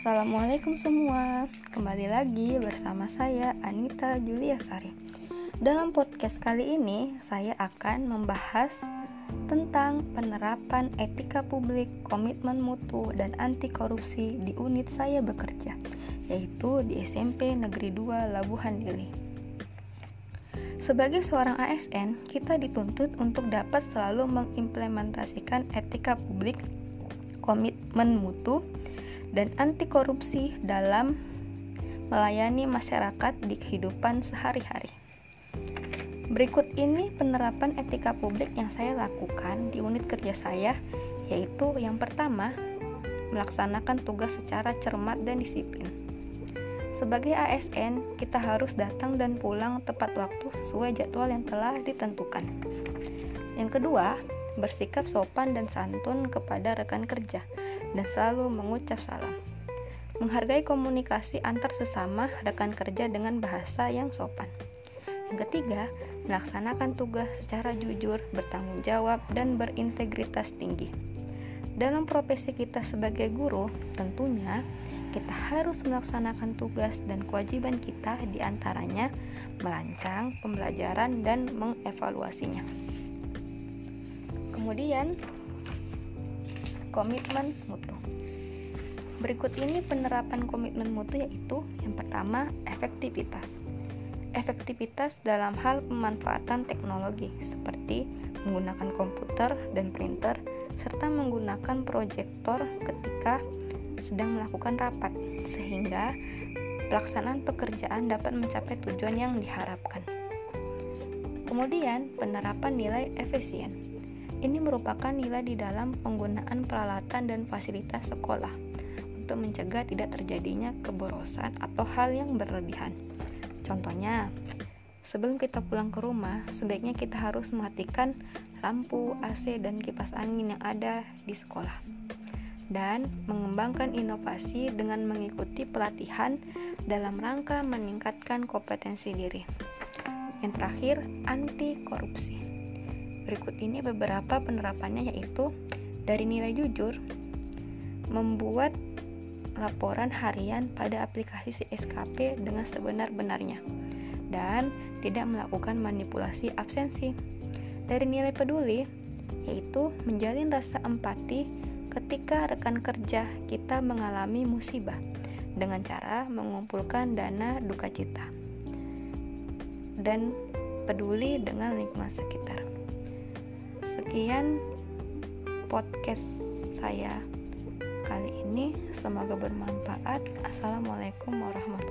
Assalamualaikum semua, kembali lagi bersama saya Anita Julia Sari. Dalam podcast kali ini, saya akan membahas tentang penerapan etika publik, komitmen mutu, dan anti korupsi di unit saya bekerja, yaitu di SMP Negeri 2 Labuhan Dili. Sebagai seorang ASN, kita dituntut untuk dapat selalu mengimplementasikan etika publik, komitmen mutu, dan anti korupsi dalam melayani masyarakat di kehidupan sehari-hari. Berikut ini penerapan etika publik yang saya lakukan di unit kerja saya, yaitu yang pertama, melaksanakan tugas secara cermat dan disiplin. Sebagai ASN, kita harus datang dan pulang tepat waktu sesuai jadwal yang telah ditentukan. Yang kedua, bersikap sopan dan santun kepada rekan kerja, dan selalu mengucap salam. Menghargai komunikasi antar sesama rekan kerja dengan bahasa yang sopan. Yang ketiga, melaksanakan tugas secara jujur, bertanggung jawab, dan berintegritas tinggi. Dalam profesi kita sebagai guru, tentunya kita harus melaksanakan tugas dan kewajiban kita di antaranya merancang pembelajaran dan mengevaluasinya. Kemudian, komitmen mutu. Berikut ini penerapan komitmen mutu yaitu yang pertama, efektivitas. Efektivitas dalam hal pemanfaatan teknologi seperti menggunakan komputer dan printer serta menggunakan proyektor ketika sedang melakukan rapat sehingga pelaksanaan pekerjaan dapat mencapai tujuan yang diharapkan. Kemudian, penerapan nilai efisien ini merupakan nilai di dalam penggunaan peralatan dan fasilitas sekolah untuk mencegah tidak terjadinya keborosan atau hal yang berlebihan. Contohnya, sebelum kita pulang ke rumah, sebaiknya kita harus mematikan lampu, AC, dan kipas angin yang ada di sekolah. Dan mengembangkan inovasi dengan mengikuti pelatihan dalam rangka meningkatkan kompetensi diri. Yang terakhir, anti korupsi. Berikut ini beberapa penerapannya yaitu dari nilai jujur, membuat laporan harian pada aplikasi CSKP dengan sebenar-benarnya dan tidak melakukan manipulasi absensi. Dari nilai peduli, yaitu menjalin rasa empati ketika rekan kerja kita mengalami musibah dengan cara mengumpulkan dana duka cita dan peduli dengan lingkungan sekitar. Sekian podcast saya kali ini. Semoga bermanfaat. Assalamualaikum warahmatullahi.